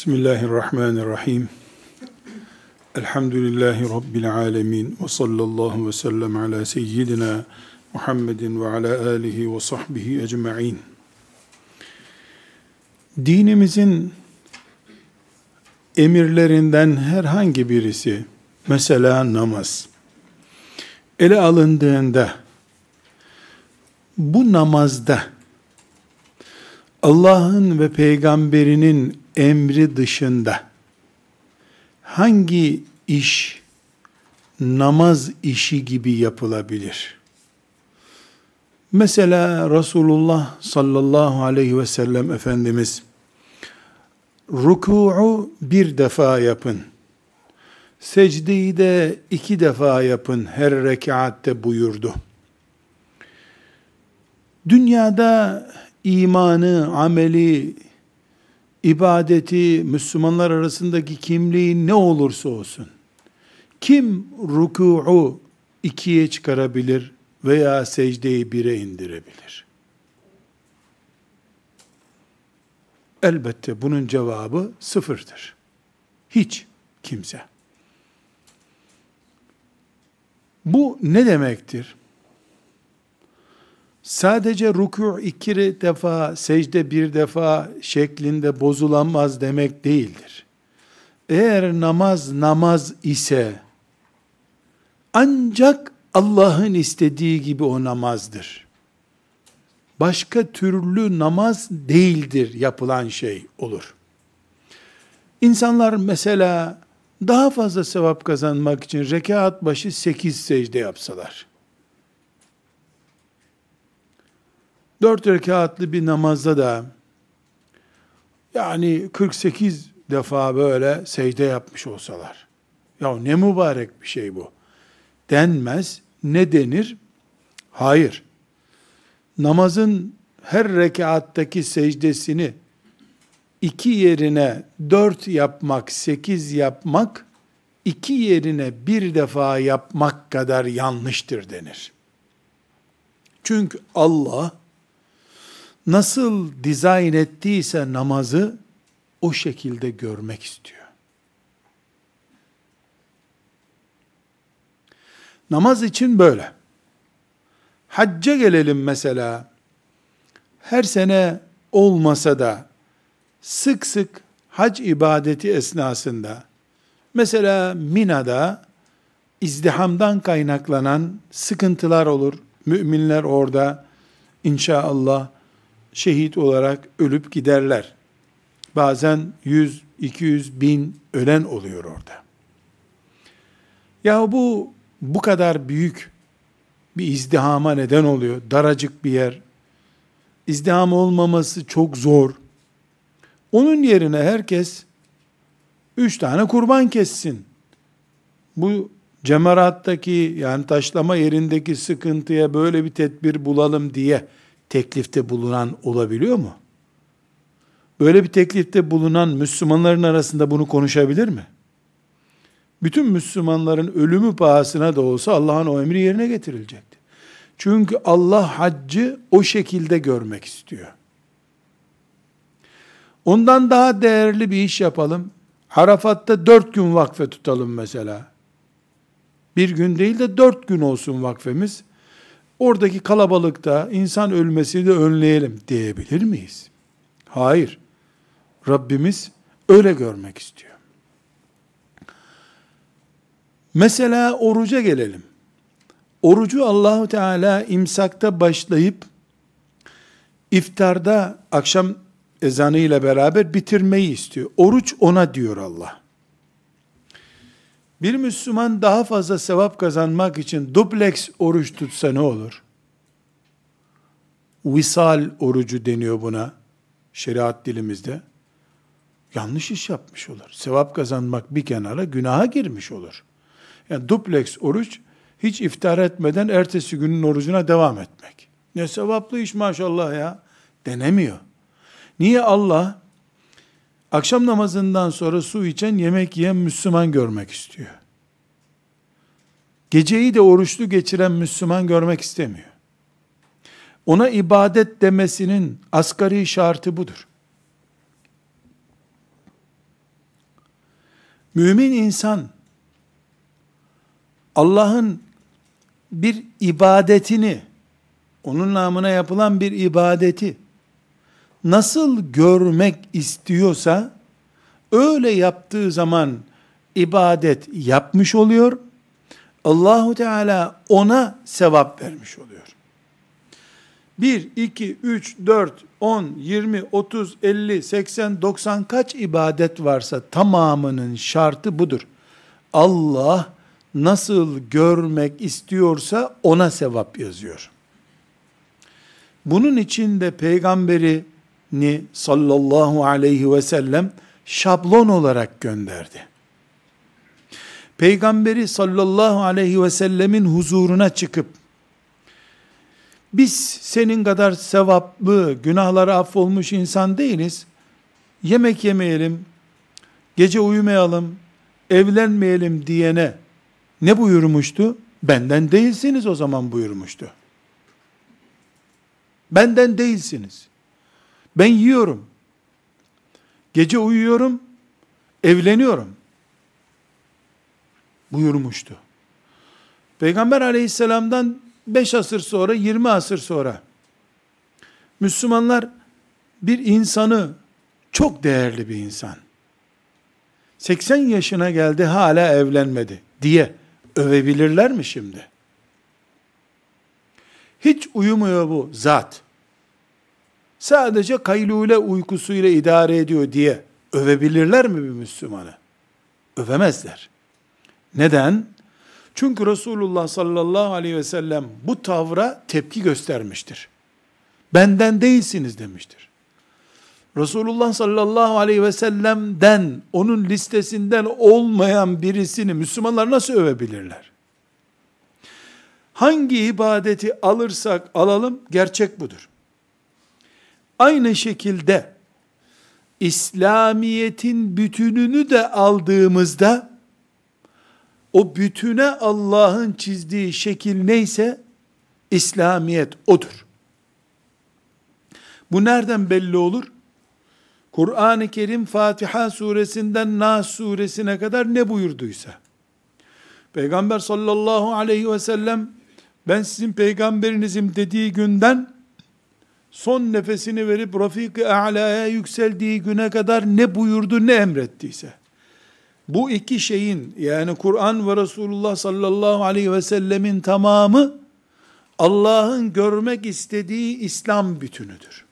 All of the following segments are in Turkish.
Bismillahirrahmanirrahim. Elhamdülillahi Rabbil alemin. Ve sallallahu ve sellem ala seyyidina Muhammedin ve ala alihi ve sahbihi ecma'in. Dinimizin emirlerinden herhangi birisi, mesela namaz, ele alındığında, bu namazda, Allah'ın ve peygamberinin emri dışında hangi iş namaz işi gibi yapılabilir? Mesela Resulullah sallallahu aleyhi ve sellem Efendimiz ruku'u bir defa yapın. Secdeyi de iki defa yapın her rekatte buyurdu. Dünyada imanı, ameli, ibadeti, Müslümanlar arasındaki kimliği ne olursa olsun, kim ruku'u ikiye çıkarabilir veya secdeyi bire indirebilir? Elbette bunun cevabı sıfırdır. Hiç kimse. Bu ne demektir? Sadece ruku iki defa, secde bir defa şeklinde bozulamaz demek değildir. Eğer namaz namaz ise ancak Allah'ın istediği gibi o namazdır. Başka türlü namaz değildir yapılan şey olur. İnsanlar mesela daha fazla sevap kazanmak için rekat başı sekiz secde yapsalar, Dört rekatlı bir namazda da yani 48 defa böyle secde yapmış olsalar. Ya ne mübarek bir şey bu. Denmez. Ne denir? Hayır. Namazın her rekattaki secdesini iki yerine dört yapmak, sekiz yapmak, iki yerine bir defa yapmak kadar yanlıştır denir. Çünkü Allah nasıl dizayn ettiyse namazı o şekilde görmek istiyor. Namaz için böyle. Hacca gelelim mesela. Her sene olmasa da sık sık hac ibadeti esnasında mesela Mina'da izdihamdan kaynaklanan sıkıntılar olur. Müminler orada inşallah şehit olarak ölüp giderler. Bazen 100, 200 bin ölen oluyor orada. Ya bu bu kadar büyük bir izdihama neden oluyor. Daracık bir yer. İzdiham olmaması çok zor. Onun yerine herkes üç tane kurban kessin. Bu cemarattaki yani taşlama yerindeki sıkıntıya böyle bir tedbir bulalım diye teklifte bulunan olabiliyor mu? Böyle bir teklifte bulunan Müslümanların arasında bunu konuşabilir mi? Bütün Müslümanların ölümü pahasına da olsa Allah'ın o emri yerine getirilecekti. Çünkü Allah haccı o şekilde görmek istiyor. Ondan daha değerli bir iş yapalım. Arafat'ta dört gün vakfe tutalım mesela. Bir gün değil de dört gün olsun vakfemiz oradaki kalabalıkta insan ölmesini de önleyelim diyebilir miyiz? Hayır. Rabbimiz öyle görmek istiyor. Mesela oruca gelelim. Orucu Allahu Teala imsakta başlayıp iftarda akşam ezanı ile beraber bitirmeyi istiyor. Oruç ona diyor Allah. Bir Müslüman daha fazla sevap kazanmak için dupleks oruç tutsa ne olur? Visal orucu deniyor buna şeriat dilimizde. Yanlış iş yapmış olur. Sevap kazanmak bir kenara günaha girmiş olur. Yani dupleks oruç hiç iftar etmeden ertesi günün orucuna devam etmek. Ne sevaplı iş maşallah ya denemiyor. Niye Allah akşam namazından sonra su içen, yemek yiyen Müslüman görmek istiyor. Geceyi de oruçlu geçiren Müslüman görmek istemiyor. Ona ibadet demesinin asgari şartı budur. Mümin insan Allah'ın bir ibadetini, onun namına yapılan bir ibadeti nasıl görmek istiyorsa, öyle yaptığı zaman ibadet yapmış oluyor. Allahu Teala ona sevap vermiş oluyor. 1, 2, 3, 4, 10, 20, 30, 50, 80, 90 kaç ibadet varsa tamamının şartı budur. Allah nasıl görmek istiyorsa ona sevap yazıyor. Bunun için de peygamberini sallallahu aleyhi ve sellem şablon olarak gönderdi. Peygamberi sallallahu aleyhi ve sellemin huzuruna çıkıp biz senin kadar sevaplı, günahları affolmuş insan değiliz. Yemek yemeyelim, gece uyumayalım, evlenmeyelim diyene ne buyurmuştu? Benden değilsiniz o zaman buyurmuştu. Benden değilsiniz. Ben yiyorum. Gece uyuyorum, evleniyorum. Buyurmuştu. Peygamber aleyhisselamdan 5 asır sonra, 20 asır sonra Müslümanlar bir insanı çok değerli bir insan. 80 yaşına geldi hala evlenmedi diye övebilirler mi şimdi? Hiç uyumuyor bu zat. Sadece kaylule uykusuyla idare ediyor diye övebilirler mi bir Müslümanı? Övemezler. Neden? Çünkü Resulullah sallallahu aleyhi ve sellem bu tavra tepki göstermiştir. Benden değilsiniz demiştir. Resulullah sallallahu aleyhi ve sellem'den, onun listesinden olmayan birisini Müslümanlar nasıl övebilirler? Hangi ibadeti alırsak alalım, gerçek budur. Aynı şekilde, İslamiyet'in bütününü de aldığımızda, o bütüne Allah'ın çizdiği şekil neyse, İslamiyet odur. Bu nereden belli olur? Kur'an-ı Kerim Fatiha suresinden Nas suresine kadar ne buyurduysa. Peygamber sallallahu aleyhi ve sellem ben sizin peygamberinizim dediği günden son nefesini verip Rafik-i A'la'ya yükseldiği güne kadar ne buyurdu ne emrettiyse. Bu iki şeyin yani Kur'an ve Resulullah sallallahu aleyhi ve sellemin tamamı Allah'ın görmek istediği İslam bütünüdür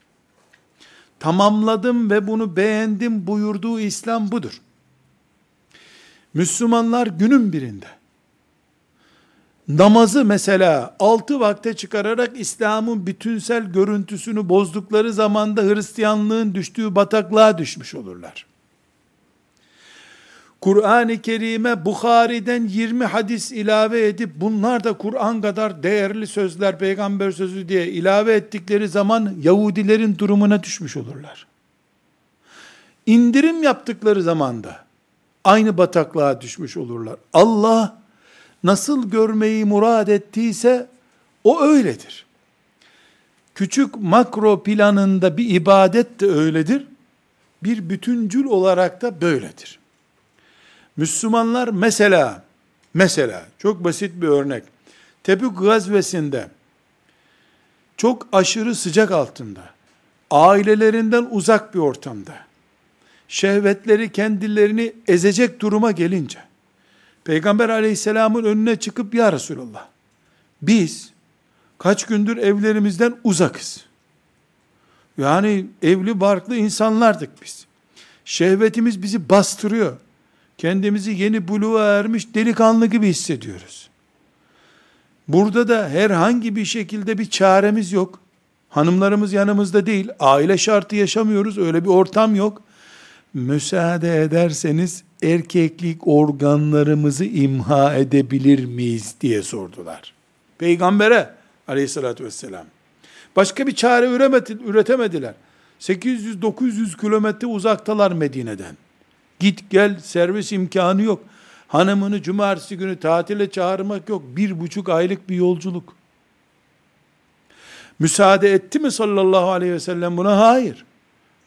tamamladım ve bunu beğendim buyurduğu İslam budur. Müslümanlar günün birinde namazı mesela altı vakte çıkararak İslam'ın bütünsel görüntüsünü bozdukları zamanda Hristiyanlığın düştüğü bataklığa düşmüş olurlar. Kur'an-ı Kerim'e Bukhari'den 20 hadis ilave edip bunlar da Kur'an kadar değerli sözler, peygamber sözü diye ilave ettikleri zaman Yahudilerin durumuna düşmüş olurlar. İndirim yaptıkları zaman da aynı bataklığa düşmüş olurlar. Allah nasıl görmeyi murad ettiyse o öyledir. Küçük makro planında bir ibadet de öyledir. Bir bütüncül olarak da böyledir. Müslümanlar mesela, mesela çok basit bir örnek. Tebük gazvesinde çok aşırı sıcak altında, ailelerinden uzak bir ortamda, şehvetleri kendilerini ezecek duruma gelince, Peygamber aleyhisselamın önüne çıkıp, Ya Resulallah, biz kaç gündür evlerimizden uzakız. Yani evli barklı insanlardık biz. Şehvetimiz bizi bastırıyor kendimizi yeni buluğa ermiş delikanlı gibi hissediyoruz. Burada da herhangi bir şekilde bir çaremiz yok. Hanımlarımız yanımızda değil. Aile şartı yaşamıyoruz. Öyle bir ortam yok. Müsaade ederseniz erkeklik organlarımızı imha edebilir miyiz diye sordular. Peygambere aleyhissalatü vesselam. Başka bir çare üretemediler. 800-900 kilometre uzaktalar Medine'den. Git gel servis imkanı yok. Hanımını cumartesi günü tatile çağırmak yok. Bir buçuk aylık bir yolculuk. Müsaade etti mi sallallahu aleyhi ve sellem buna? Hayır.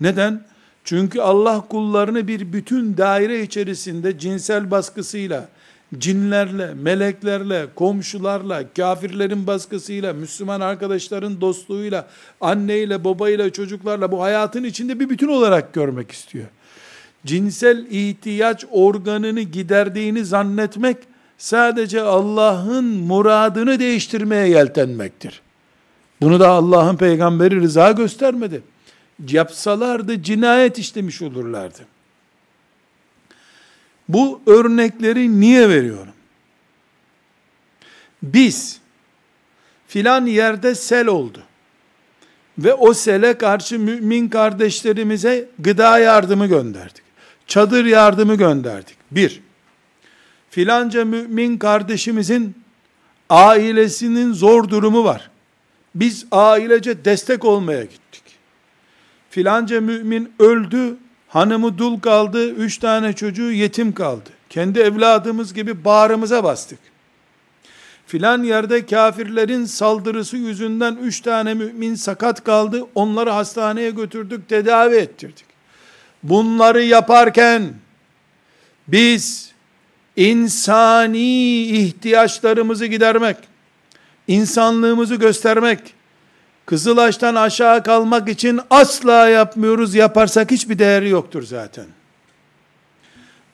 Neden? Çünkü Allah kullarını bir bütün daire içerisinde cinsel baskısıyla, cinlerle, meleklerle, komşularla, kafirlerin baskısıyla, Müslüman arkadaşların dostluğuyla, anneyle, babayla, çocuklarla bu hayatın içinde bir bütün olarak görmek istiyor. Cinsel ihtiyaç organını giderdiğini zannetmek sadece Allah'ın muradını değiştirmeye yeltenmektir. Bunu da Allah'ın peygamberi rıza göstermedi. Yapsalardı cinayet işlemiş olurlardı. Bu örnekleri niye veriyorum? Biz filan yerde sel oldu. Ve o sele karşı mümin kardeşlerimize gıda yardımı gönderdik. Çadır yardımı gönderdik. Bir, filanca mümin kardeşimizin ailesinin zor durumu var. Biz ailece destek olmaya gittik. Filanca mümin öldü, hanımı dul kaldı, üç tane çocuğu yetim kaldı. Kendi evladımız gibi bağrımıza bastık. Filan yerde kafirlerin saldırısı yüzünden üç tane mümin sakat kaldı, onları hastaneye götürdük, tedavi ettirdik. Bunları yaparken, biz insani ihtiyaçlarımızı gidermek, insanlığımızı göstermek, Kızılaş'tan aşağı kalmak için asla yapmıyoruz. Yaparsak hiçbir değeri yoktur zaten.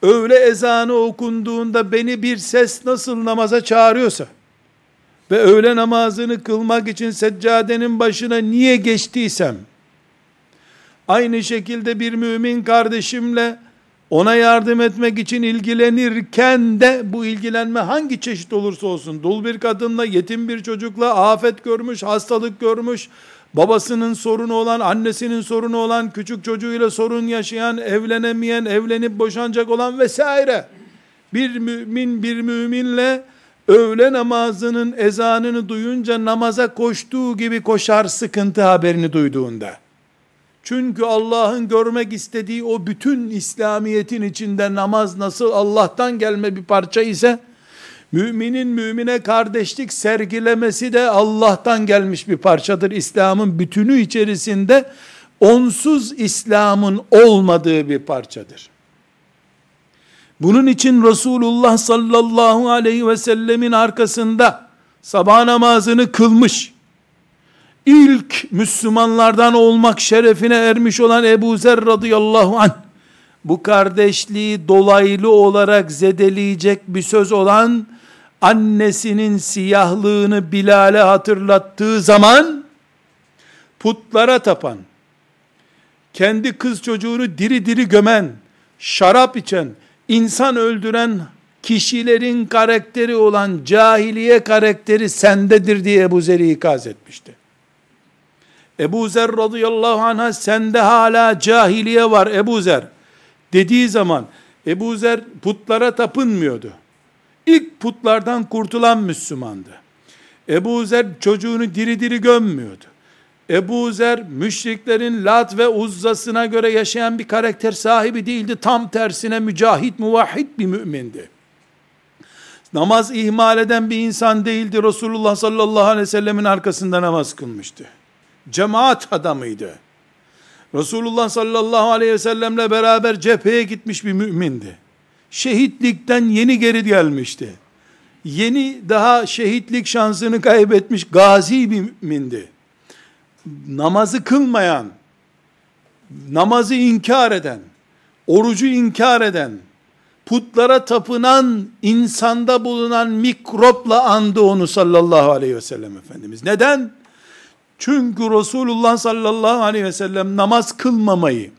Öğle ezanı okunduğunda beni bir ses nasıl namaza çağırıyorsa ve öğle namazını kılmak için seccadenin başına niye geçtiysem aynı şekilde bir mümin kardeşimle ona yardım etmek için ilgilenirken de bu ilgilenme hangi çeşit olursa olsun, dul bir kadınla, yetim bir çocukla, afet görmüş, hastalık görmüş, babasının sorunu olan, annesinin sorunu olan, küçük çocuğuyla sorun yaşayan, evlenemeyen, evlenip boşanacak olan vesaire. Bir mümin bir müminle öğle namazının ezanını duyunca namaza koştuğu gibi koşar sıkıntı haberini duyduğunda. Çünkü Allah'ın görmek istediği o bütün İslamiyet'in içinde namaz nasıl Allah'tan gelme bir parça ise, müminin mümine kardeşlik sergilemesi de Allah'tan gelmiş bir parçadır. İslam'ın bütünü içerisinde onsuz İslam'ın olmadığı bir parçadır. Bunun için Resulullah sallallahu aleyhi ve sellemin arkasında sabah namazını kılmış, ilk Müslümanlardan olmak şerefine ermiş olan Ebu Zer radıyallahu anh, bu kardeşliği dolaylı olarak zedeleyecek bir söz olan, annesinin siyahlığını Bilal'e hatırlattığı zaman, putlara tapan, kendi kız çocuğunu diri diri gömen, şarap içen, insan öldüren kişilerin karakteri olan cahiliye karakteri sendedir diye Ebu Zer'i ikaz etmişti. Ebu Zer radıyallahu anh'a sende hala cahiliye var Ebu Zer dediği zaman Ebu Zer putlara tapınmıyordu. İlk putlardan kurtulan Müslümandı. Ebu Zer çocuğunu diri diri gömmüyordu. Ebu Zer müşriklerin Lat ve Uzzasına göre yaşayan bir karakter sahibi değildi. Tam tersine mücahit, muvahhid bir mümindi. Namaz ihmal eden bir insan değildi. Resulullah sallallahu aleyhi ve sellemin arkasında namaz kılmıştı cemaat adamıydı. Resulullah sallallahu aleyhi ve sellemle beraber cepheye gitmiş bir mümindi. Şehitlikten yeni geri gelmişti. Yeni daha şehitlik şansını kaybetmiş gazi bir mümindi. Namazı kılmayan, namazı inkar eden, orucu inkar eden, putlara tapınan insanda bulunan mikropla andı onu sallallahu aleyhi ve sellem Efendimiz. Neden? Çünkü Resulullah sallallahu aleyhi ve sellem namaz kılmamayı,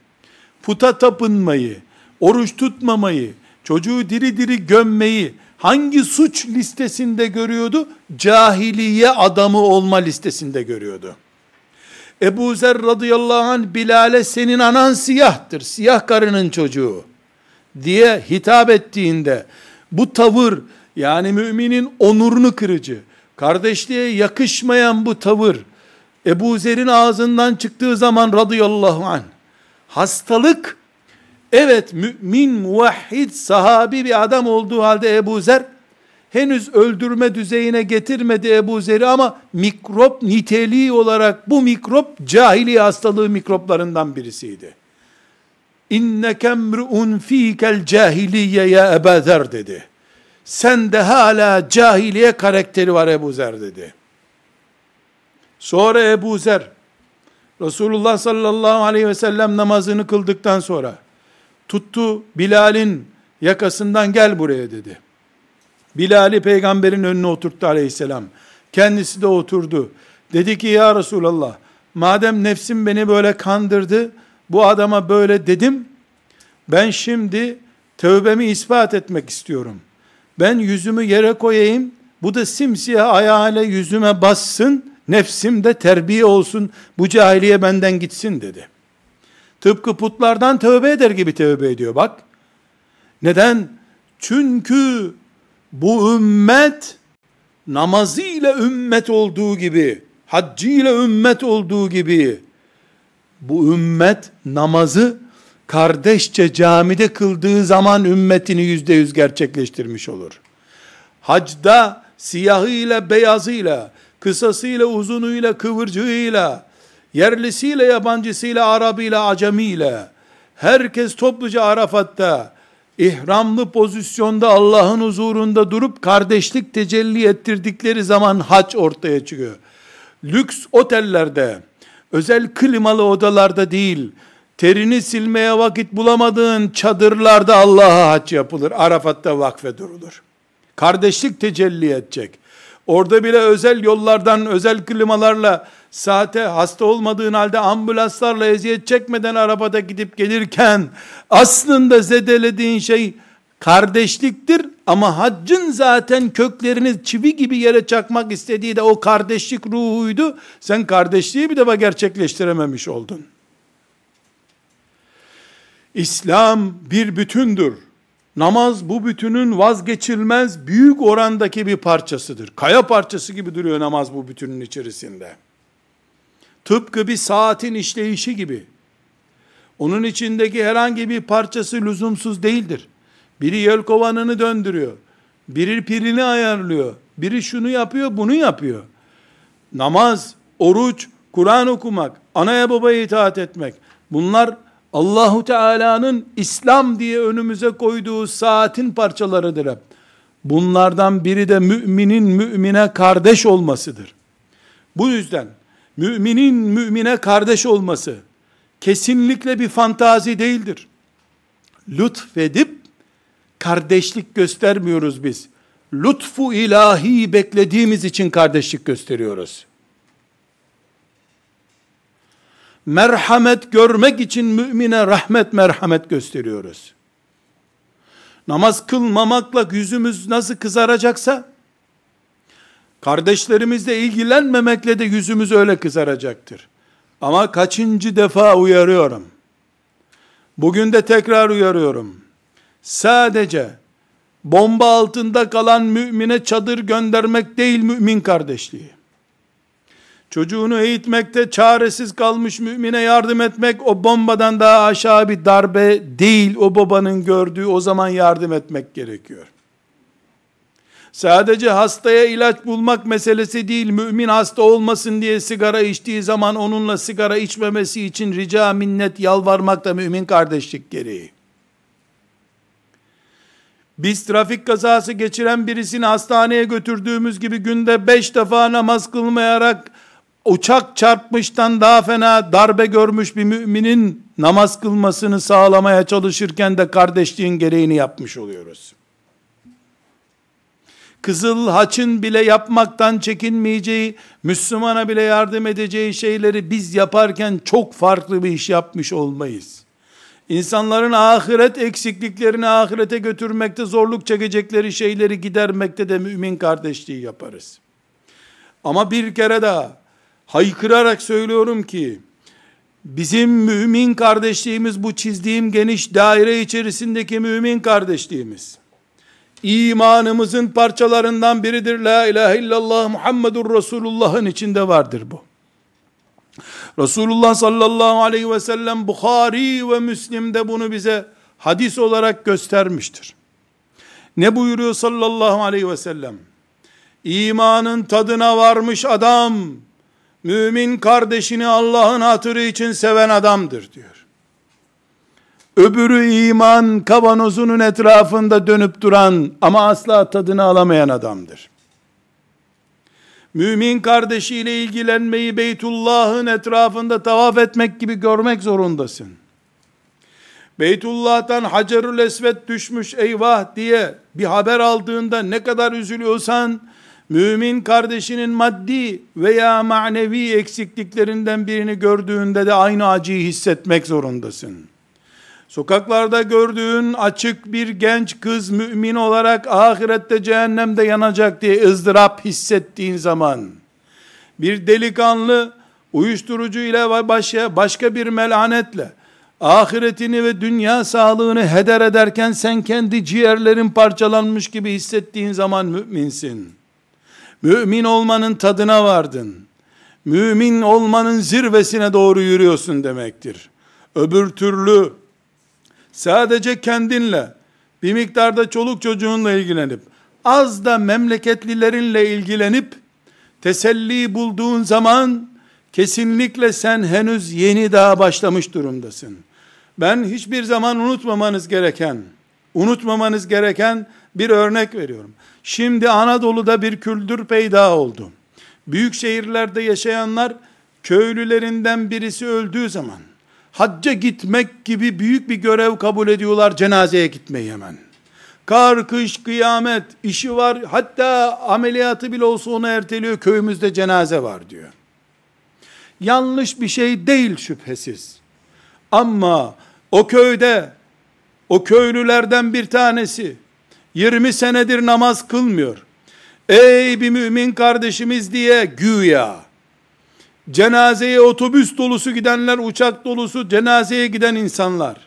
puta tapınmayı, oruç tutmamayı, çocuğu diri diri gömmeyi hangi suç listesinde görüyordu? Cahiliye adamı olma listesinde görüyordu. Ebu Zer radıyallahu anh Bilal'e senin anan siyahtır, siyah karının çocuğu diye hitap ettiğinde bu tavır yani müminin onurunu kırıcı, kardeşliğe yakışmayan bu tavır Ebu Zer'in ağzından çıktığı zaman radıyallahu anh, hastalık, evet mümin, muvahhid, sahabi bir adam olduğu halde Ebu Zer, henüz öldürme düzeyine getirmedi Ebu Zer'i ama mikrop niteliği olarak bu mikrop cahiliye hastalığı mikroplarından birisiydi. inneke emru'un fikel cahiliye ya Ebu Zer dedi. Sen de hala cahiliye karakteri var Ebu Zer dedi. Sonra Ebu Zer, Resulullah sallallahu aleyhi ve sellem namazını kıldıktan sonra, tuttu Bilal'in yakasından gel buraya dedi. Bilal'i peygamberin önüne oturttu aleyhisselam. Kendisi de oturdu. Dedi ki ya Resulallah, madem nefsim beni böyle kandırdı, bu adama böyle dedim, ben şimdi tövbemi ispat etmek istiyorum. Ben yüzümü yere koyayım, bu da simsiyah ayağıyla yüzüme bassın, nefsim de terbiye olsun, bu cahiliye benden gitsin dedi. Tıpkı putlardan tövbe eder gibi tövbe ediyor bak. Neden? Çünkü bu ümmet namazıyla ümmet olduğu gibi, haccıyla ümmet olduğu gibi, bu ümmet namazı kardeşçe camide kıldığı zaman ümmetini yüzde yüz gerçekleştirmiş olur. Hacda siyahıyla beyazıyla, kısasıyla uzunuyla kıvırcığıyla, yerlisiyle yabancısıyla Arabıyla acemiyle, herkes topluca Arafat'ta, ihramlı pozisyonda Allah'ın huzurunda durup kardeşlik tecelli ettirdikleri zaman hac ortaya çıkıyor. Lüks otellerde, özel klimalı odalarda değil, terini silmeye vakit bulamadığın çadırlarda Allah'a hac yapılır. Arafat'ta vakfe durulur. Kardeşlik tecelli edecek. Orada bile özel yollardan, özel klimalarla, saate hasta olmadığın halde ambulanslarla eziyet çekmeden arabada gidip gelirken, aslında zedelediğin şey kardeşliktir ama haccın zaten köklerini çivi gibi yere çakmak istediği de o kardeşlik ruhuydu. Sen kardeşliği bir defa gerçekleştirememiş oldun. İslam bir bütündür. Namaz bu bütünün vazgeçilmez büyük orandaki bir parçasıdır. Kaya parçası gibi duruyor namaz bu bütünün içerisinde. Tıpkı bir saatin işleyişi gibi. Onun içindeki herhangi bir parçası lüzumsuz değildir. Biri yelkovanını döndürüyor. Biri pirini ayarlıyor. Biri şunu yapıyor, bunu yapıyor. Namaz, oruç, Kur'an okumak, anaya babaya itaat etmek. Bunlar Allahu Teala'nın İslam diye önümüze koyduğu saatin parçalarıdır hep. Bunlardan biri de müminin mümine kardeş olmasıdır. Bu yüzden müminin mümine kardeş olması kesinlikle bir fantazi değildir. Lütfedip kardeşlik göstermiyoruz biz. Lütfu ilahi beklediğimiz için kardeşlik gösteriyoruz. Merhamet görmek için mümine rahmet merhamet gösteriyoruz. Namaz kılmamakla yüzümüz nasıl kızaracaksa, kardeşlerimizle ilgilenmemekle de yüzümüz öyle kızaracaktır. Ama kaçıncı defa uyarıyorum. Bugün de tekrar uyarıyorum. Sadece bomba altında kalan mümine çadır göndermek değil mümin kardeşliği çocuğunu eğitmekte çaresiz kalmış mümine yardım etmek o bombadan daha aşağı bir darbe değil o babanın gördüğü o zaman yardım etmek gerekiyor. Sadece hastaya ilaç bulmak meselesi değil, mümin hasta olmasın diye sigara içtiği zaman onunla sigara içmemesi için rica minnet yalvarmak da mümin kardeşlik gereği. Biz trafik kazası geçiren birisini hastaneye götürdüğümüz gibi günde beş defa namaz kılmayarak uçak çarpmıştan daha fena darbe görmüş bir müminin namaz kılmasını sağlamaya çalışırken de kardeşliğin gereğini yapmış oluyoruz. Kızıl haçın bile yapmaktan çekinmeyeceği, Müslümana bile yardım edeceği şeyleri biz yaparken çok farklı bir iş yapmış olmayız. İnsanların ahiret eksikliklerini ahirete götürmekte zorluk çekecekleri şeyleri gidermekte de mümin kardeşliği yaparız. Ama bir kere daha haykırarak söylüyorum ki, bizim mümin kardeşliğimiz bu çizdiğim geniş daire içerisindeki mümin kardeşliğimiz. İmanımızın parçalarından biridir. La ilahe illallah Muhammedur Resulullah'ın içinde vardır bu. Resulullah sallallahu aleyhi ve sellem Bukhari ve Müslim'de bunu bize hadis olarak göstermiştir. Ne buyuruyor sallallahu aleyhi ve sellem? İmanın tadına varmış adam, mümin kardeşini Allah'ın hatırı için seven adamdır diyor. öbürü iman kavanozunun etrafında dönüp duran ama asla tadını alamayan adamdır. Mümin kardeşiyle ilgilenmeyi Beytullah'ın etrafında tavaf etmek gibi görmek zorundasın. Beytullah'tan Hacerül Esved düşmüş eyvah diye bir haber aldığında ne kadar üzülüyorsan, mümin kardeşinin maddi veya manevi eksikliklerinden birini gördüğünde de aynı acıyı hissetmek zorundasın. Sokaklarda gördüğün açık bir genç kız mümin olarak ahirette cehennemde yanacak diye ızdırap hissettiğin zaman, bir delikanlı uyuşturucu ile başka, başka bir melanetle, ahiretini ve dünya sağlığını heder ederken sen kendi ciğerlerin parçalanmış gibi hissettiğin zaman müminsin. Mümin olmanın tadına vardın. Mümin olmanın zirvesine doğru yürüyorsun demektir. Öbür türlü sadece kendinle, bir miktarda çoluk çocuğunla ilgilenip, az da memleketlilerinle ilgilenip, teselli bulduğun zaman, kesinlikle sen henüz yeni daha başlamış durumdasın. Ben hiçbir zaman unutmamanız gereken, unutmamanız gereken bir örnek veriyorum. Şimdi Anadolu'da bir kültür peyda oldu. Büyük şehirlerde yaşayanlar köylülerinden birisi öldüğü zaman hacca gitmek gibi büyük bir görev kabul ediyorlar cenazeye gitmeyi hemen. Kar, kış, kıyamet, işi var. Hatta ameliyatı bile olsa onu erteliyor. Köyümüzde cenaze var diyor. Yanlış bir şey değil şüphesiz. Ama o köyde o köylülerden bir tanesi 20 senedir namaz kılmıyor. Ey bir mümin kardeşimiz diye güya cenazeye otobüs dolusu gidenler, uçak dolusu cenazeye giden insanlar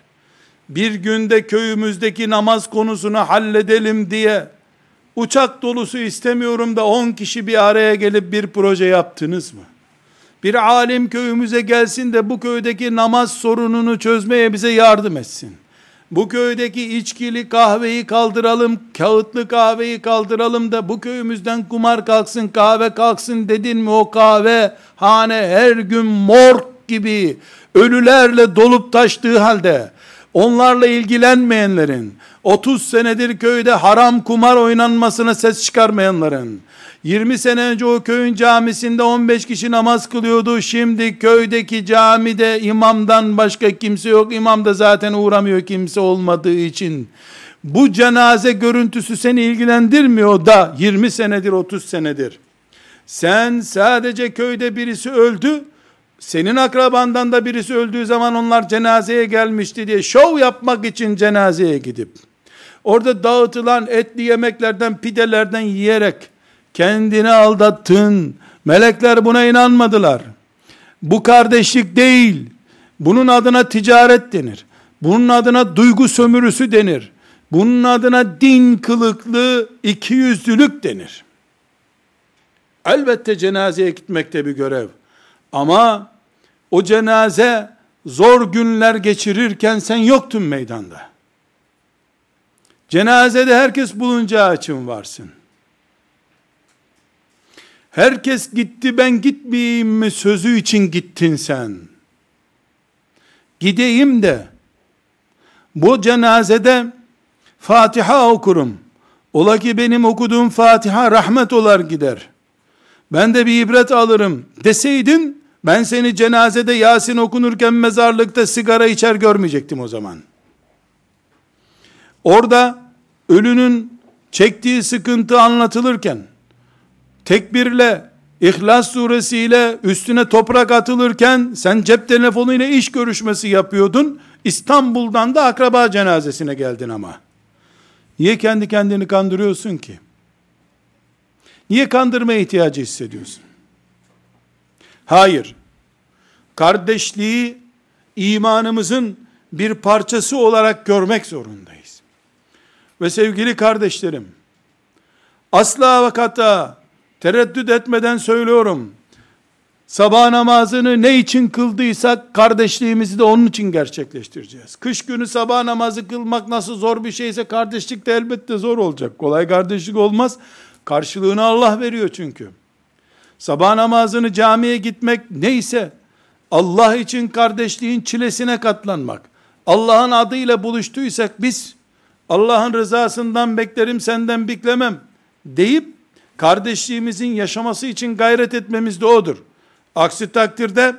bir günde köyümüzdeki namaz konusunu halledelim diye uçak dolusu istemiyorum da 10 kişi bir araya gelip bir proje yaptınız mı? Bir alim köyümüze gelsin de bu köydeki namaz sorununu çözmeye bize yardım etsin. Bu köydeki içkili kahveyi kaldıralım, kağıtlı kahveyi kaldıralım da bu köyümüzden kumar kalksın, kahve kalksın dedin mi o kahve? Hane her gün morg gibi ölülerle dolup taştığı halde onlarla ilgilenmeyenlerin 30 senedir köyde haram kumar oynanmasına ses çıkarmayanların 20 sene önce o köyün camisinde 15 kişi namaz kılıyordu. Şimdi köydeki camide imamdan başka kimse yok. İmam da zaten uğramıyor kimse olmadığı için. Bu cenaze görüntüsü seni ilgilendirmiyor da 20 senedir 30 senedir. Sen sadece köyde birisi öldü. Senin akrabandan da birisi öldüğü zaman onlar cenazeye gelmişti diye şov yapmak için cenazeye gidip orada dağıtılan etli yemeklerden pidelerden yiyerek Kendini aldattın. Melekler buna inanmadılar. Bu kardeşlik değil. Bunun adına ticaret denir. Bunun adına duygu sömürüsü denir. Bunun adına din kılıklı iki yüzlülük denir. Elbette cenazeye gitmekte bir görev. Ama o cenaze zor günler geçirirken sen yoktun meydanda. Cenazede herkes bulunca için varsın. Herkes gitti ben gitmeyeyim mi sözü için gittin sen. Gideyim de bu cenazede Fatiha okurum. Ola ki benim okuduğum Fatiha rahmet olar gider. Ben de bir ibret alırım deseydin ben seni cenazede Yasin okunurken mezarlıkta sigara içer görmeyecektim o zaman. Orada ölünün çektiği sıkıntı anlatılırken tekbirle, İhlas suresiyle üstüne toprak atılırken sen cep telefonuyla iş görüşmesi yapıyordun. İstanbul'dan da akraba cenazesine geldin ama. Niye kendi kendini kandırıyorsun ki? Niye kandırma ihtiyacı hissediyorsun? Hayır. Kardeşliği imanımızın bir parçası olarak görmek zorundayız. Ve sevgili kardeşlerim, asla ve tereddüt etmeden söylüyorum. Sabah namazını ne için kıldıysak kardeşliğimizi de onun için gerçekleştireceğiz. Kış günü sabah namazı kılmak nasıl zor bir şeyse kardeşlik de elbette zor olacak. Kolay kardeşlik olmaz. Karşılığını Allah veriyor çünkü. Sabah namazını camiye gitmek neyse Allah için kardeşliğin çilesine katlanmak. Allah'ın adıyla buluştuysak biz Allah'ın rızasından beklerim senden beklemem deyip kardeşliğimizin yaşaması için gayret etmemiz de odur. Aksi takdirde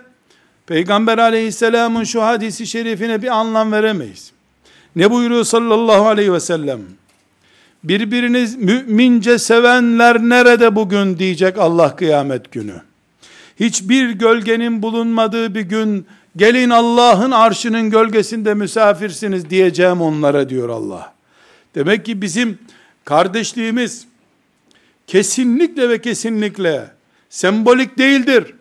Peygamber aleyhisselamın şu hadisi şerifine bir anlam veremeyiz. Ne buyuruyor sallallahu aleyhi ve sellem? Birbiriniz mümince sevenler nerede bugün diyecek Allah kıyamet günü. Hiçbir gölgenin bulunmadığı bir gün gelin Allah'ın arşının gölgesinde misafirsiniz diyeceğim onlara diyor Allah. Demek ki bizim kardeşliğimiz kesinlikle ve kesinlikle sembolik değildir.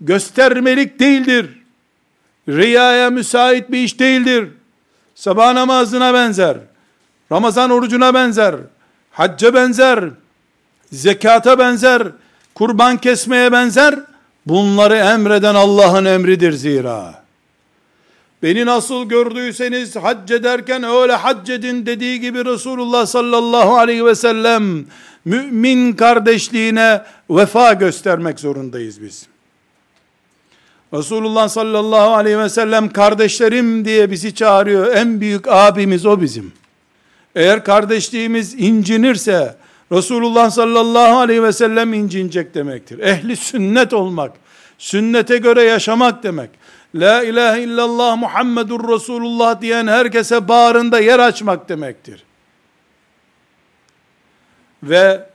Göstermelik değildir. Riyaya müsait bir iş değildir. Sabah namazına benzer. Ramazan orucuna benzer. Hacca benzer. Zekata benzer. Kurban kesmeye benzer. Bunları emreden Allah'ın emridir zira. Beni nasıl gördüyseniz hac ederken öyle hac edin dediği gibi Resulullah sallallahu aleyhi ve sellem mümin kardeşliğine vefa göstermek zorundayız biz. Resulullah sallallahu aleyhi ve sellem kardeşlerim diye bizi çağırıyor. En büyük abimiz o bizim. Eğer kardeşliğimiz incinirse Resulullah sallallahu aleyhi ve sellem incinecek demektir. Ehli sünnet olmak, sünnete göre yaşamak demek. La ilahe illallah Muhammedur Resulullah diyen herkese bağrında yer açmak demektir. Ve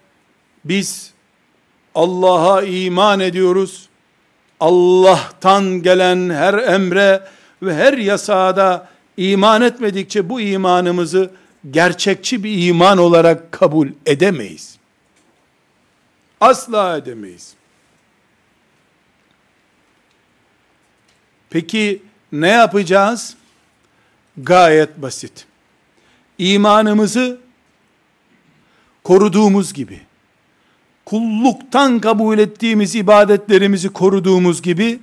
biz Allah'a iman ediyoruz. Allah'tan gelen her emre ve her yasağa da iman etmedikçe bu imanımızı gerçekçi bir iman olarak kabul edemeyiz. Asla edemeyiz. Peki ne yapacağız? Gayet basit. İmanımızı koruduğumuz gibi, kulluktan kabul ettiğimiz ibadetlerimizi koruduğumuz gibi,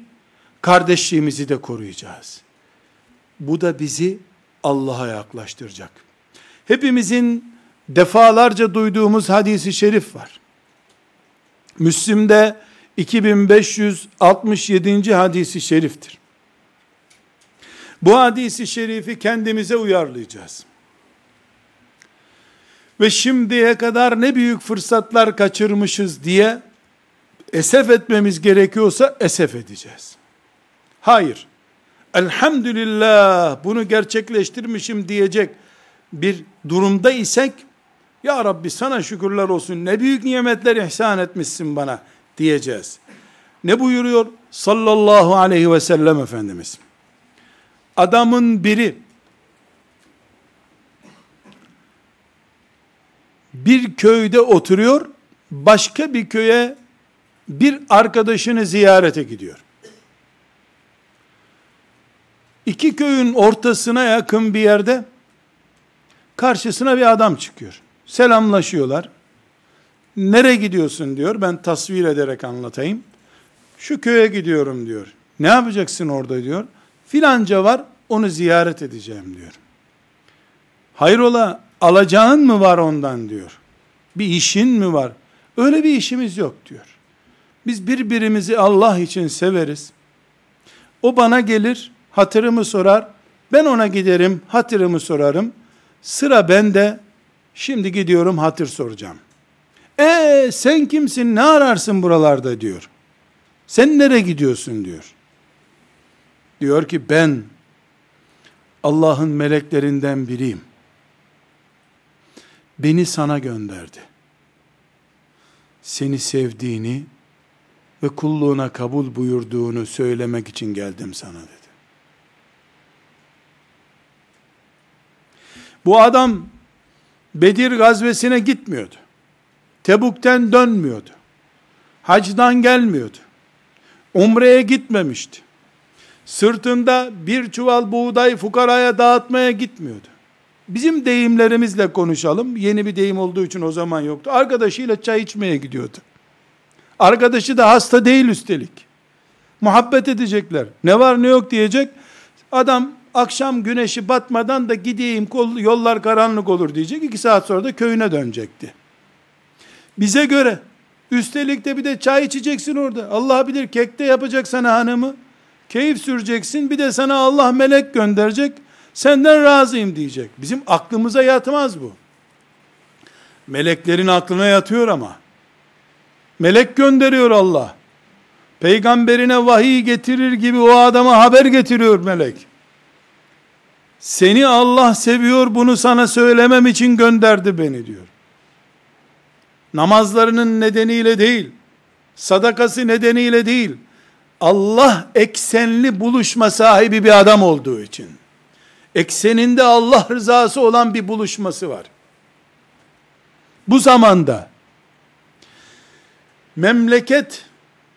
kardeşliğimizi de koruyacağız. Bu da bizi Allah'a yaklaştıracak. Hepimizin defalarca duyduğumuz hadisi şerif var. Müslim'de 2567. hadisi şeriftir. Bu hadisi şerifi kendimize uyarlayacağız. Ve şimdiye kadar ne büyük fırsatlar kaçırmışız diye esef etmemiz gerekiyorsa esef edeceğiz. Hayır. Elhamdülillah bunu gerçekleştirmişim diyecek bir durumda isek ya Rabbi sana şükürler olsun ne büyük nimetler ihsan etmişsin bana diyeceğiz. Ne buyuruyor sallallahu aleyhi ve sellem Efendimiz? Adamın biri bir köyde oturuyor, başka bir köye bir arkadaşını ziyarete gidiyor. İki köyün ortasına yakın bir yerde karşısına bir adam çıkıyor. Selamlaşıyorlar. Nere gidiyorsun diyor. Ben tasvir ederek anlatayım. Şu köye gidiyorum diyor. Ne yapacaksın orada diyor. Filanca var onu ziyaret edeceğim diyor. Hayrola alacağın mı var ondan diyor. Bir işin mi var? Öyle bir işimiz yok diyor. Biz birbirimizi Allah için severiz. O bana gelir, hatırımı sorar. Ben ona giderim, hatırımı sorarım. Sıra bende. Şimdi gidiyorum hatır soracağım. E sen kimsin? Ne ararsın buralarda diyor. Sen nereye gidiyorsun diyor. Diyor ki ben Allah'ın meleklerinden biriyim. Beni sana gönderdi. Seni sevdiğini ve kulluğuna kabul buyurduğunu söylemek için geldim sana dedi. Bu adam Bedir gazvesine gitmiyordu. Tebuk'ten dönmüyordu. Hacdan gelmiyordu. Umre'ye gitmemişti. Sırtında bir çuval buğday fukaraya dağıtmaya gitmiyordu. Bizim deyimlerimizle konuşalım. Yeni bir deyim olduğu için o zaman yoktu. Arkadaşıyla çay içmeye gidiyordu. Arkadaşı da hasta değil üstelik. Muhabbet edecekler. Ne var ne yok diyecek. Adam akşam güneşi batmadan da gideyim yollar karanlık olur diyecek. İki saat sonra da köyüne dönecekti. Bize göre üstelik de bir de çay içeceksin orada. Allah bilir kekte yapacak sana hanımı. Keyif süreceksin. Bir de sana Allah melek gönderecek. Senden razıyım diyecek. Bizim aklımıza yatmaz bu. Meleklerin aklına yatıyor ama. Melek gönderiyor Allah. Peygamberine vahiy getirir gibi o adama haber getiriyor melek. Seni Allah seviyor bunu sana söylemem için gönderdi beni diyor. Namazlarının nedeniyle değil, sadakası nedeniyle değil, Allah eksenli buluşma sahibi bir adam olduğu için, ekseninde Allah rızası olan bir buluşması var. Bu zamanda, memleket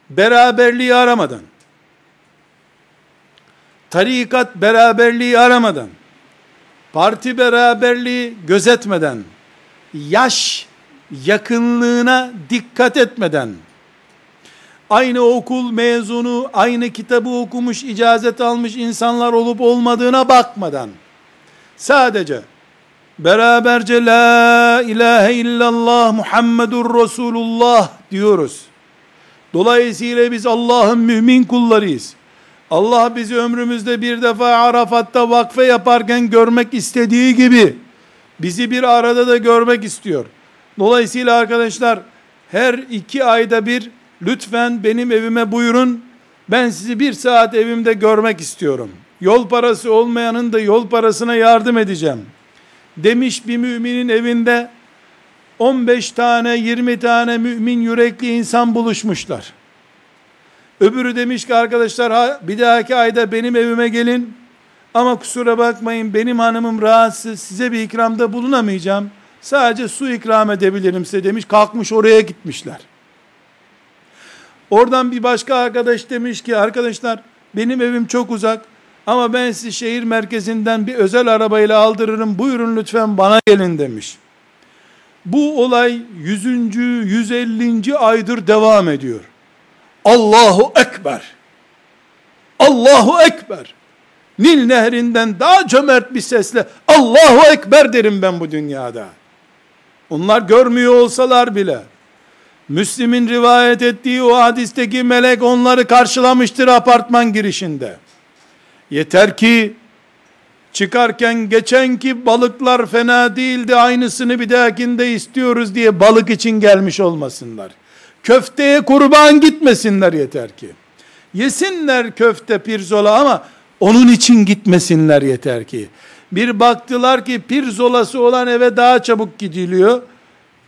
beraberliği aramadan, tarikat beraberliği aramadan, parti beraberliği gözetmeden, yaş yakınlığına dikkat etmeden, aynı okul mezunu, aynı kitabı okumuş, icazet almış insanlar olup olmadığına bakmadan, sadece beraberce la ilahe illallah Muhammedur Resulullah diyoruz. Dolayısıyla biz Allah'ın mümin kullarıyız. Allah bizi ömrümüzde bir defa Arafat'ta vakfe yaparken görmek istediği gibi bizi bir arada da görmek istiyor. Dolayısıyla arkadaşlar her iki ayda bir lütfen benim evime buyurun. Ben sizi bir saat evimde görmek istiyorum. Yol parası olmayanın da yol parasına yardım edeceğim. Demiş bir müminin evinde 15 tane 20 tane mümin yürekli insan buluşmuşlar. Öbürü demiş ki arkadaşlar bir dahaki ayda benim evime gelin ama kusura bakmayın benim hanımım rahatsız size bir ikramda bulunamayacağım. Sadece su ikram edebilirim size demiş kalkmış oraya gitmişler. Oradan bir başka arkadaş demiş ki arkadaşlar benim evim çok uzak ama ben sizi şehir merkezinden bir özel arabayla aldırırım buyurun lütfen bana gelin demiş. Bu olay 100. 150. aydır devam ediyor. Allahu Ekber. Allahu Ekber. Nil nehrinden daha cömert bir sesle Allahu Ekber derim ben bu dünyada. Onlar görmüyor olsalar bile Müslim'in rivayet ettiği o hadisteki melek onları karşılamıştır apartman girişinde. Yeter ki çıkarken geçenki balıklar fena değildi aynısını bir dahakinde istiyoruz diye balık için gelmiş olmasınlar. Köfteye kurban gitmesinler yeter ki. Yesinler köfte pirzola ama onun için gitmesinler yeter ki. Bir baktılar ki pirzolası olan eve daha çabuk gidiliyor.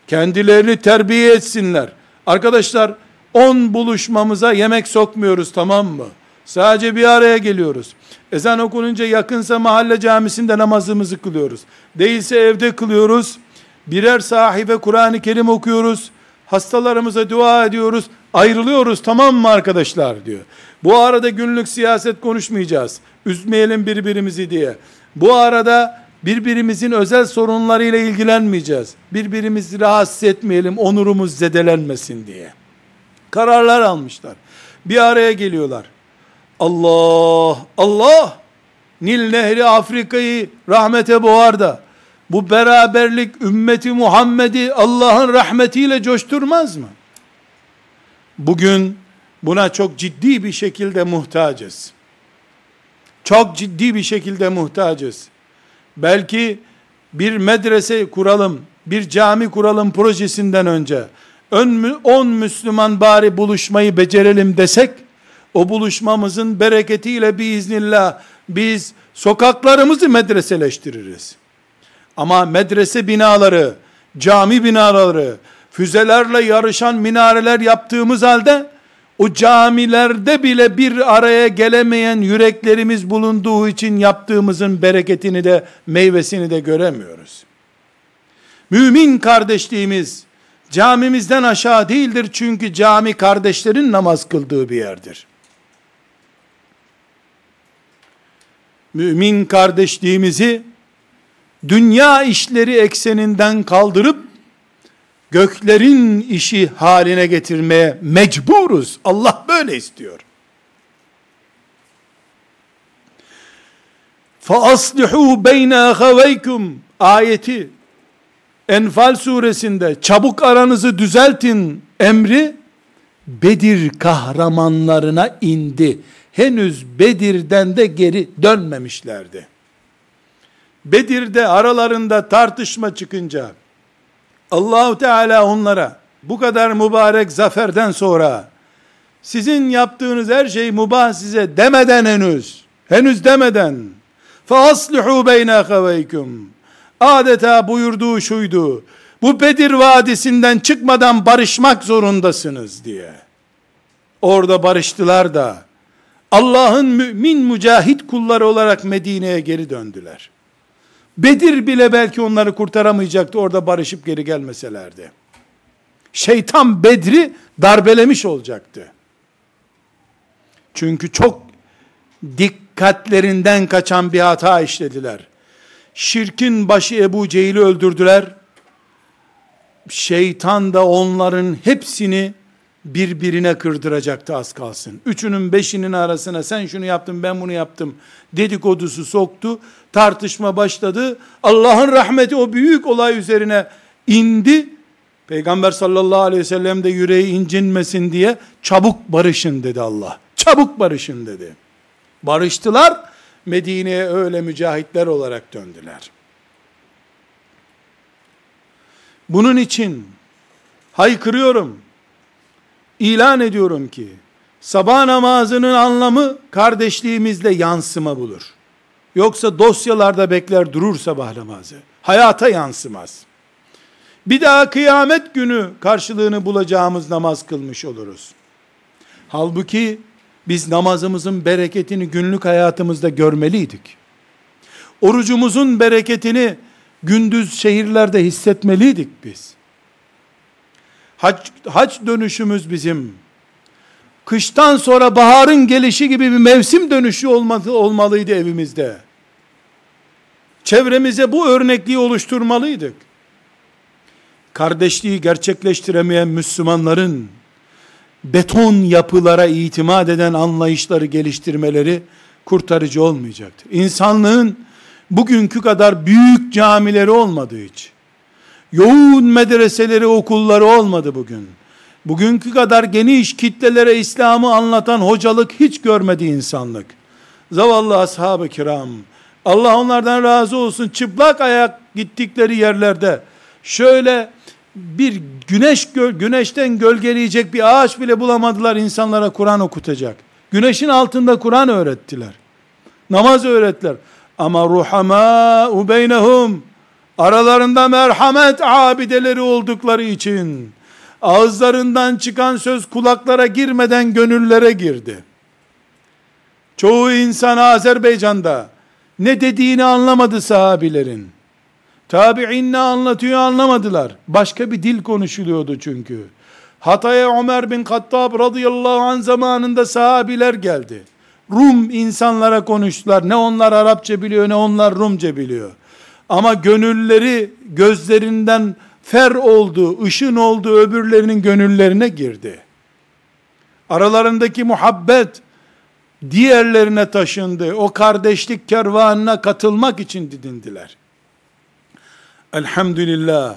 Kendilerini terbiye etsinler. Arkadaşlar 10 buluşmamıza yemek sokmuyoruz tamam mı? Sadece bir araya geliyoruz. Ezan okununca yakınsa mahalle camisinde namazımızı kılıyoruz. Değilse evde kılıyoruz. Birer sahibe Kur'an-ı Kerim okuyoruz. Hastalarımıza dua ediyoruz. Ayrılıyoruz tamam mı arkadaşlar diyor. Bu arada günlük siyaset konuşmayacağız. Üzmeyelim birbirimizi diye. Bu arada birbirimizin özel sorunlarıyla ilgilenmeyeceğiz. Birbirimizi rahatsız etmeyelim, onurumuz zedelenmesin diye. Kararlar almışlar. Bir araya geliyorlar. Allah, Allah, Nil Nehri Afrika'yı rahmete boğar da, bu beraberlik ümmeti Muhammed'i Allah'ın rahmetiyle coşturmaz mı? Bugün buna çok ciddi bir şekilde muhtacız. Çok ciddi bir şekilde muhtacız. Belki bir medrese kuralım, bir cami kuralım projesinden önce 10 Müslüman bari buluşmayı becerelim desek o buluşmamızın bereketiyle biiznillah biz sokaklarımızı medreseleştiririz. Ama medrese binaları, cami binaları, füzelerle yarışan minareler yaptığımız halde o camilerde bile bir araya gelemeyen yüreklerimiz bulunduğu için yaptığımızın bereketini de meyvesini de göremiyoruz. Mümin kardeşliğimiz camimizden aşağı değildir çünkü cami kardeşlerin namaz kıldığı bir yerdir. Mümin kardeşliğimizi dünya işleri ekseninden kaldırıp göklerin işi haline getirmeye mecburuz. Allah böyle istiyor. فَأَصْلِحُوا بَيْنَ اَخَوَيْكُمْ ayeti Enfal suresinde çabuk aranızı düzeltin emri Bedir kahramanlarına indi. henüz Bedir'den de geri dönmemişlerdi. Bedir'de aralarında tartışma çıkınca Allahu Teala onlara bu kadar mübarek zaferden sonra sizin yaptığınız her şey mubah size demeden henüz henüz demeden فَاصْلِحُوا بَيْنَ خَوَيْكُمْ adeta buyurduğu şuydu bu Bedir Vadisi'nden çıkmadan barışmak zorundasınız diye orada barıştılar da Allah'ın mümin mücahit kulları olarak Medine'ye geri döndüler. Bedir bile belki onları kurtaramayacaktı orada barışıp geri gelmeselerdi. Şeytan Bedri darbelemiş olacaktı. Çünkü çok dikkatlerinden kaçan bir hata işlediler. Şirkin başı Ebu Cehil'i öldürdüler. Şeytan da onların hepsini birbirine kırdıracaktı az kalsın. Üçünün beşinin arasına sen şunu yaptın ben bunu yaptım dedikodusu soktu. Tartışma başladı. Allah'ın rahmeti o büyük olay üzerine indi. Peygamber sallallahu aleyhi ve sellem de yüreği incinmesin diye çabuk barışın dedi Allah. Çabuk barışın dedi. Barıştılar. Medine'ye öyle mücahitler olarak döndüler. Bunun için haykırıyorum ilan ediyorum ki sabah namazının anlamı kardeşliğimizle yansıma bulur. Yoksa dosyalarda bekler durur sabah namazı. Hayata yansımaz. Bir daha kıyamet günü karşılığını bulacağımız namaz kılmış oluruz. Halbuki biz namazımızın bereketini günlük hayatımızda görmeliydik. Orucumuzun bereketini gündüz şehirlerde hissetmeliydik biz. Hac, hac dönüşümüz bizim. Kıştan sonra baharın gelişi gibi bir mevsim dönüşü olmalı, olmalıydı evimizde. Çevremize bu örnekliği oluşturmalıydık. Kardeşliği gerçekleştiremeyen Müslümanların beton yapılara itimat eden anlayışları geliştirmeleri kurtarıcı olmayacaktır. İnsanlığın bugünkü kadar büyük camileri olmadığı için, yoğun medreseleri, okulları olmadı bugün. Bugünkü kadar geniş kitlelere İslam'ı anlatan hocalık hiç görmedi insanlık. Zavallı ashab-ı kiram, Allah onlardan razı olsun, çıplak ayak gittikleri yerlerde, şöyle bir güneş güneşten gölgeleyecek bir ağaç bile bulamadılar insanlara Kur'an okutacak. Güneşin altında Kur'an öğrettiler. Namaz öğrettiler. Ama ruhama beynehum aralarında merhamet abideleri oldukları için ağızlarından çıkan söz kulaklara girmeden gönüllere girdi. Çoğu insan Azerbaycan'da ne dediğini anlamadı sahabilerin. Tabi'in ne anlatıyor anlamadılar. Başka bir dil konuşuluyordu çünkü. Hatay'a Ömer bin Kattab radıyallahu an zamanında sahabiler geldi. Rum insanlara konuştular. Ne onlar Arapça biliyor ne onlar Rumca biliyor. Ama gönülleri gözlerinden fer oldu, ışın oldu öbürlerinin gönüllerine girdi. Aralarındaki muhabbet diğerlerine taşındı. O kardeşlik kervanına katılmak için didindiler. Elhamdülillah.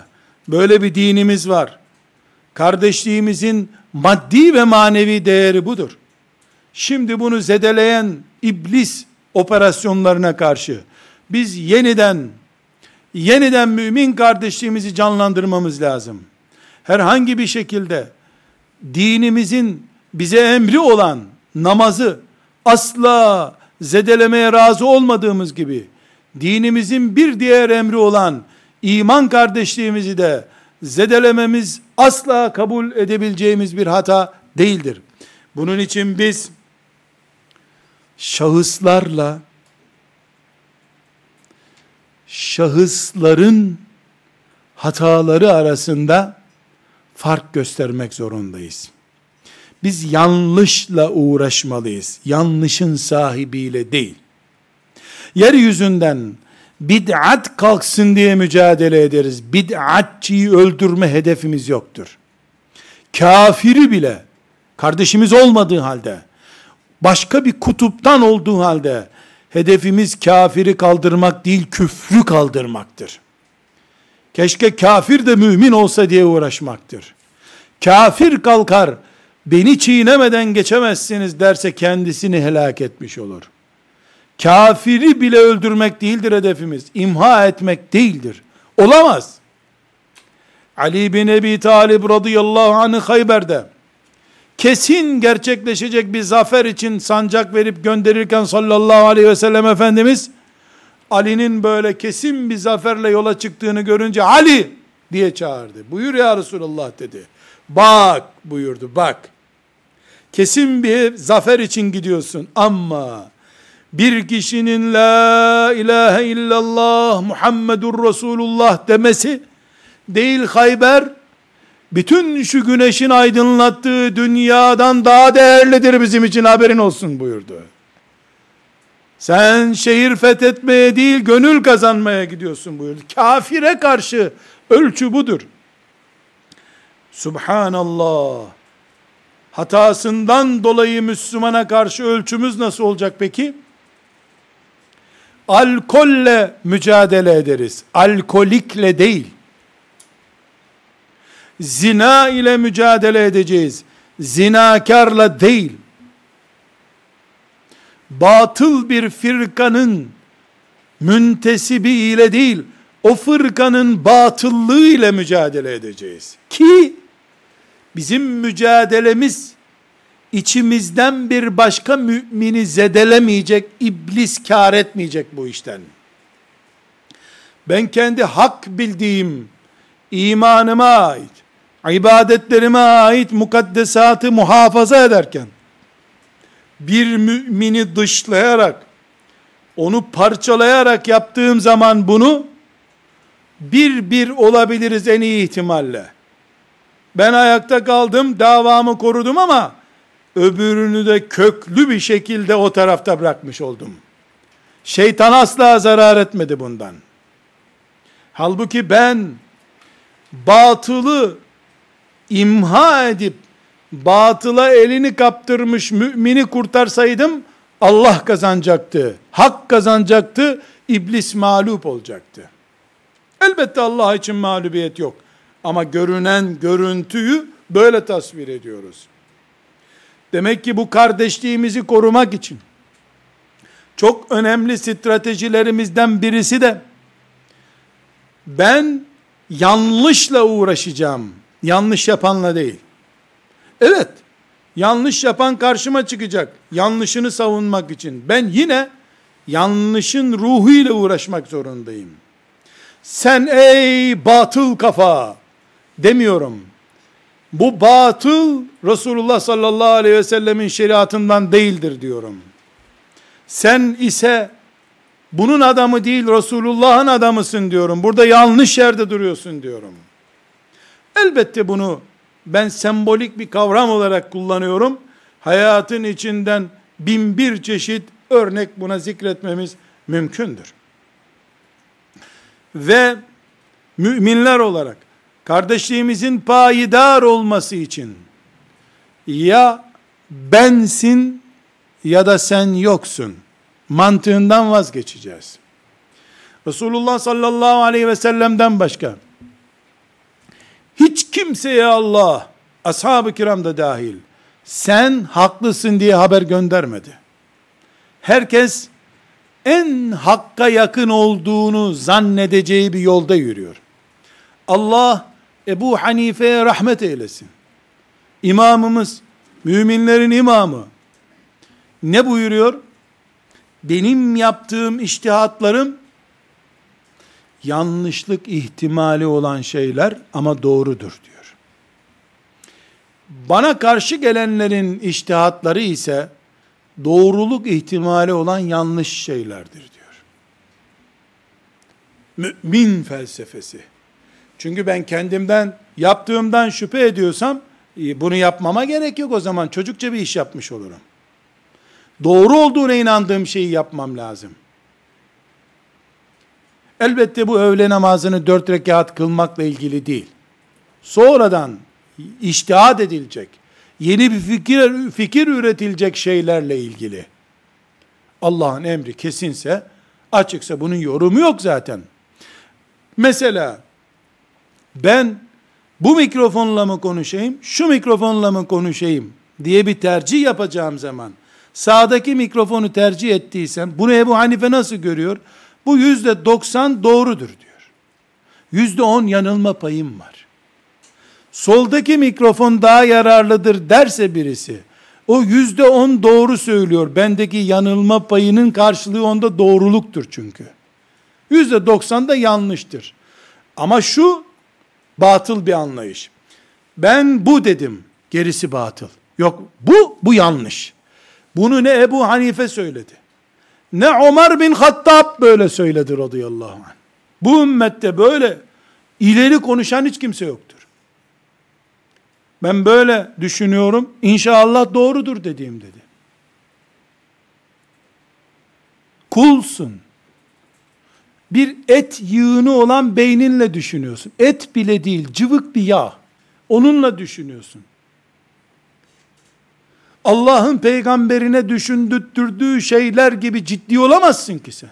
Böyle bir dinimiz var. Kardeşliğimizin maddi ve manevi değeri budur. Şimdi bunu zedeleyen iblis operasyonlarına karşı biz yeniden yeniden mümin kardeşliğimizi canlandırmamız lazım. Herhangi bir şekilde dinimizin bize emri olan namazı asla zedelemeye razı olmadığımız gibi dinimizin bir diğer emri olan iman kardeşliğimizi de zedelememiz asla kabul edebileceğimiz bir hata değildir. Bunun için biz şahıslarla şahısların hataları arasında fark göstermek zorundayız. Biz yanlışla uğraşmalıyız. Yanlışın sahibiyle değil. Yeryüzünden bid'at kalksın diye mücadele ederiz. Bid'atçıyı öldürme hedefimiz yoktur. Kafiri bile kardeşimiz olmadığı halde başka bir kutuptan olduğu halde hedefimiz kafiri kaldırmak değil küfrü kaldırmaktır. Keşke kafir de mümin olsa diye uğraşmaktır. Kafir kalkar beni çiğnemeden geçemezsiniz derse kendisini helak etmiş olur. Kafiri bile öldürmek değildir hedefimiz. İmha etmek değildir. Olamaz. Ali bin Ebi Talib radıyallahu anh Hayber'de kesin gerçekleşecek bir zafer için sancak verip gönderirken sallallahu aleyhi ve sellem Efendimiz Ali'nin böyle kesin bir zaferle yola çıktığını görünce Ali diye çağırdı. Buyur ya Resulallah dedi. Bak buyurdu bak. Kesin bir zafer için gidiyorsun ama bir kişinin la ilahe illallah Muhammedur Resulullah demesi değil Hayber bütün şu güneşin aydınlattığı dünyadan daha değerlidir bizim için haberin olsun buyurdu. Sen şehir fethetmeye değil gönül kazanmaya gidiyorsun buyurdu. Kafire karşı ölçü budur. Subhanallah. Hatasından dolayı Müslümana karşı ölçümüz nasıl olacak peki? Alkolle mücadele ederiz. Alkolikle değil. Zina ile mücadele edeceğiz. Zinakarla değil. Batıl bir firkanın müntesibi ile değil, o fırkanın batıllığı ile mücadele edeceğiz. Ki bizim mücadelemiz içimizden bir başka mümini zedelemeyecek, iblis kar etmeyecek bu işten. Ben kendi hak bildiğim imanıma ait, ibadetlerime ait mukaddesatı muhafaza ederken, bir mümini dışlayarak, onu parçalayarak yaptığım zaman bunu, bir bir olabiliriz en iyi ihtimalle. Ben ayakta kaldım, davamı korudum ama, öbürünü de köklü bir şekilde o tarafta bırakmış oldum. Şeytan asla zarar etmedi bundan. Halbuki ben batılı imha edip batıla elini kaptırmış mümini kurtarsaydım Allah kazanacaktı. Hak kazanacaktı. iblis mağlup olacaktı. Elbette Allah için mağlubiyet yok. Ama görünen görüntüyü böyle tasvir ediyoruz. Demek ki bu kardeşliğimizi korumak için çok önemli stratejilerimizden birisi de ben yanlışla uğraşacağım. Yanlış yapanla değil. Evet, yanlış yapan karşıma çıkacak. Yanlışını savunmak için. Ben yine yanlışın ruhuyla uğraşmak zorundayım. Sen ey batıl kafa demiyorum. Bu batıl Resulullah sallallahu aleyhi ve sellemin şeriatından değildir diyorum. Sen ise bunun adamı değil Resulullah'ın adamısın diyorum. Burada yanlış yerde duruyorsun diyorum. Elbette bunu ben sembolik bir kavram olarak kullanıyorum. Hayatın içinden bin bir çeşit örnek buna zikretmemiz mümkündür. Ve müminler olarak kardeşliğimizin payidar olması için ya bensin ya da sen yoksun mantığından vazgeçeceğiz. Resulullah sallallahu aleyhi ve sellem'den başka kimseye Allah ashab-ı kiram da dahil sen haklısın diye haber göndermedi. Herkes en hakka yakın olduğunu zannedeceği bir yolda yürüyor. Allah Ebu Hanife'ye rahmet eylesin. İmamımız, müminlerin imamı. Ne buyuruyor? Benim yaptığım iştihatlarım yanlışlık ihtimali olan şeyler ama doğrudur diyor. Bana karşı gelenlerin iştihatları ise doğruluk ihtimali olan yanlış şeylerdir diyor. Mümin felsefesi. Çünkü ben kendimden yaptığımdan şüphe ediyorsam e, bunu yapmama gerek yok o zaman çocukça bir iş yapmış olurum. Doğru olduğuna inandığım şeyi yapmam lazım. Elbette bu öğle namazını dört rekat kılmakla ilgili değil. Sonradan iştihad edilecek, yeni bir fikir, fikir üretilecek şeylerle ilgili. Allah'ın emri kesinse, açıksa bunun yorumu yok zaten. Mesela ben bu mikrofonla mı konuşayım, şu mikrofonla mı konuşayım diye bir tercih yapacağım zaman, sağdaki mikrofonu tercih ettiysem, bunu Ebu Hanife nasıl görüyor? Bu yüzde doksan doğrudur diyor. Yüzde on yanılma payım var. Soldaki mikrofon daha yararlıdır derse birisi, o yüzde on doğru söylüyor. Bendeki yanılma payının karşılığı onda doğruluktur çünkü. Yüzde doksan da yanlıştır. Ama şu batıl bir anlayış. Ben bu dedim, gerisi batıl. Yok bu, bu yanlış. Bunu ne Ebu Hanife söyledi. Ne Ömer bin Hattab böyle söyledi radıyallahu anh. Bu ümmette böyle ileri konuşan hiç kimse yoktur. Ben böyle düşünüyorum. İnşallah doğrudur dediğim dedi. Kulsun. Bir et yığını olan beyninle düşünüyorsun. Et bile değil, cıvık bir yağ. Onunla düşünüyorsun. Allah'ın peygamberine düşündürttürdüğü şeyler gibi ciddi olamazsın ki sen.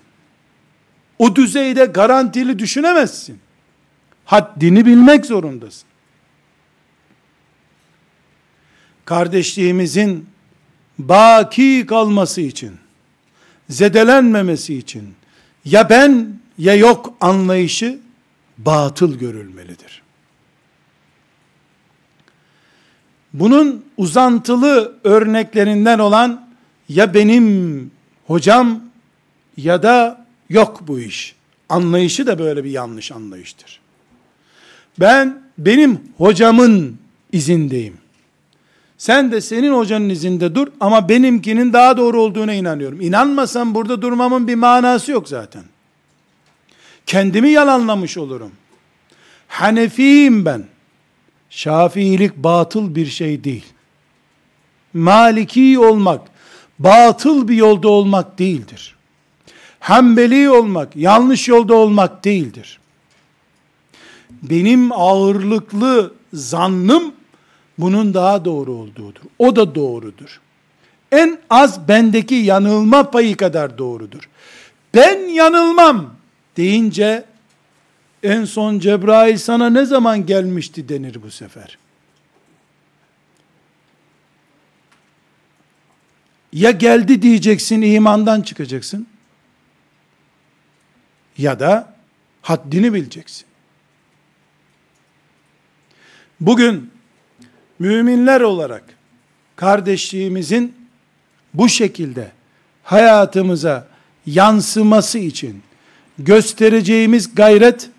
O düzeyde garantili düşünemezsin. Haddini bilmek zorundasın. Kardeşliğimizin baki kalması için, zedelenmemesi için, ya ben ya yok anlayışı batıl görülmelidir. Bunun uzantılı örneklerinden olan ya benim hocam ya da yok bu iş. Anlayışı da böyle bir yanlış anlayıştır. Ben benim hocamın izindeyim. Sen de senin hocanın izinde dur ama benimkinin daha doğru olduğuna inanıyorum. İnanmasam burada durmamın bir manası yok zaten. Kendimi yalanlamış olurum. Hanefiyim ben. Şafiilik batıl bir şey değil. Maliki olmak, batıl bir yolda olmak değildir. Hanbeli olmak, yanlış yolda olmak değildir. Benim ağırlıklı zannım, bunun daha doğru olduğudur. O da doğrudur. En az bendeki yanılma payı kadar doğrudur. Ben yanılmam deyince en son Cebrail sana ne zaman gelmişti denir bu sefer. Ya geldi diyeceksin imandan çıkacaksın. Ya da haddini bileceksin. Bugün müminler olarak kardeşliğimizin bu şekilde hayatımıza yansıması için göstereceğimiz gayret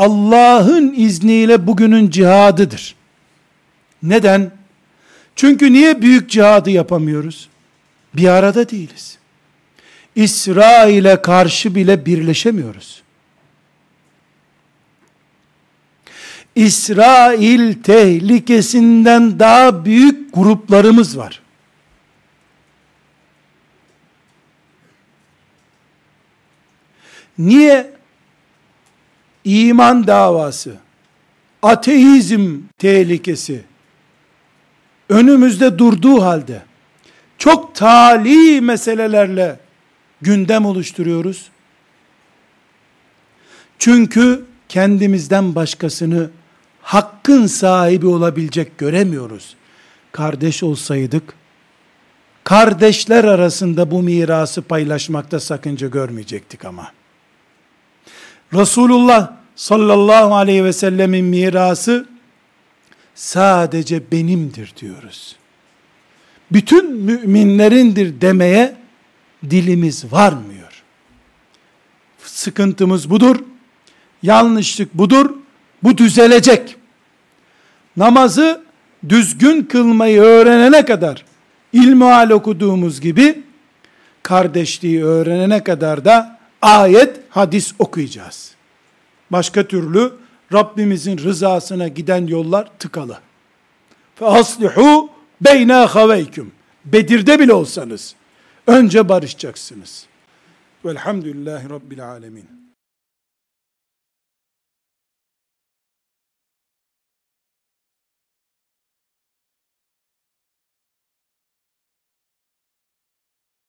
Allah'ın izniyle bugünün cihadıdır. Neden? Çünkü niye büyük cihadı yapamıyoruz? Bir arada değiliz. İsrail'e karşı bile birleşemiyoruz. İsrail tehlikesinden daha büyük gruplarımız var. Niye iman davası, ateizm tehlikesi önümüzde durduğu halde çok tali meselelerle gündem oluşturuyoruz. Çünkü kendimizden başkasını hakkın sahibi olabilecek göremiyoruz. Kardeş olsaydık, kardeşler arasında bu mirası paylaşmakta sakınca görmeyecektik ama. Resulullah sallallahu aleyhi ve sellemin mirası sadece benimdir diyoruz. Bütün müminlerindir demeye dilimiz varmıyor. Sıkıntımız budur. Yanlışlık budur. Bu düzelecek. Namazı düzgün kılmayı öğrenene kadar ilmihal okuduğumuz gibi kardeşliği öğrenene kadar da ayet, hadis okuyacağız. Başka türlü Rabbimizin rızasına giden yollar tıkalı. Aslihu beyne haveyküm. Bedir'de bile olsanız önce barışacaksınız. Velhamdülillahi Rabbil alemin.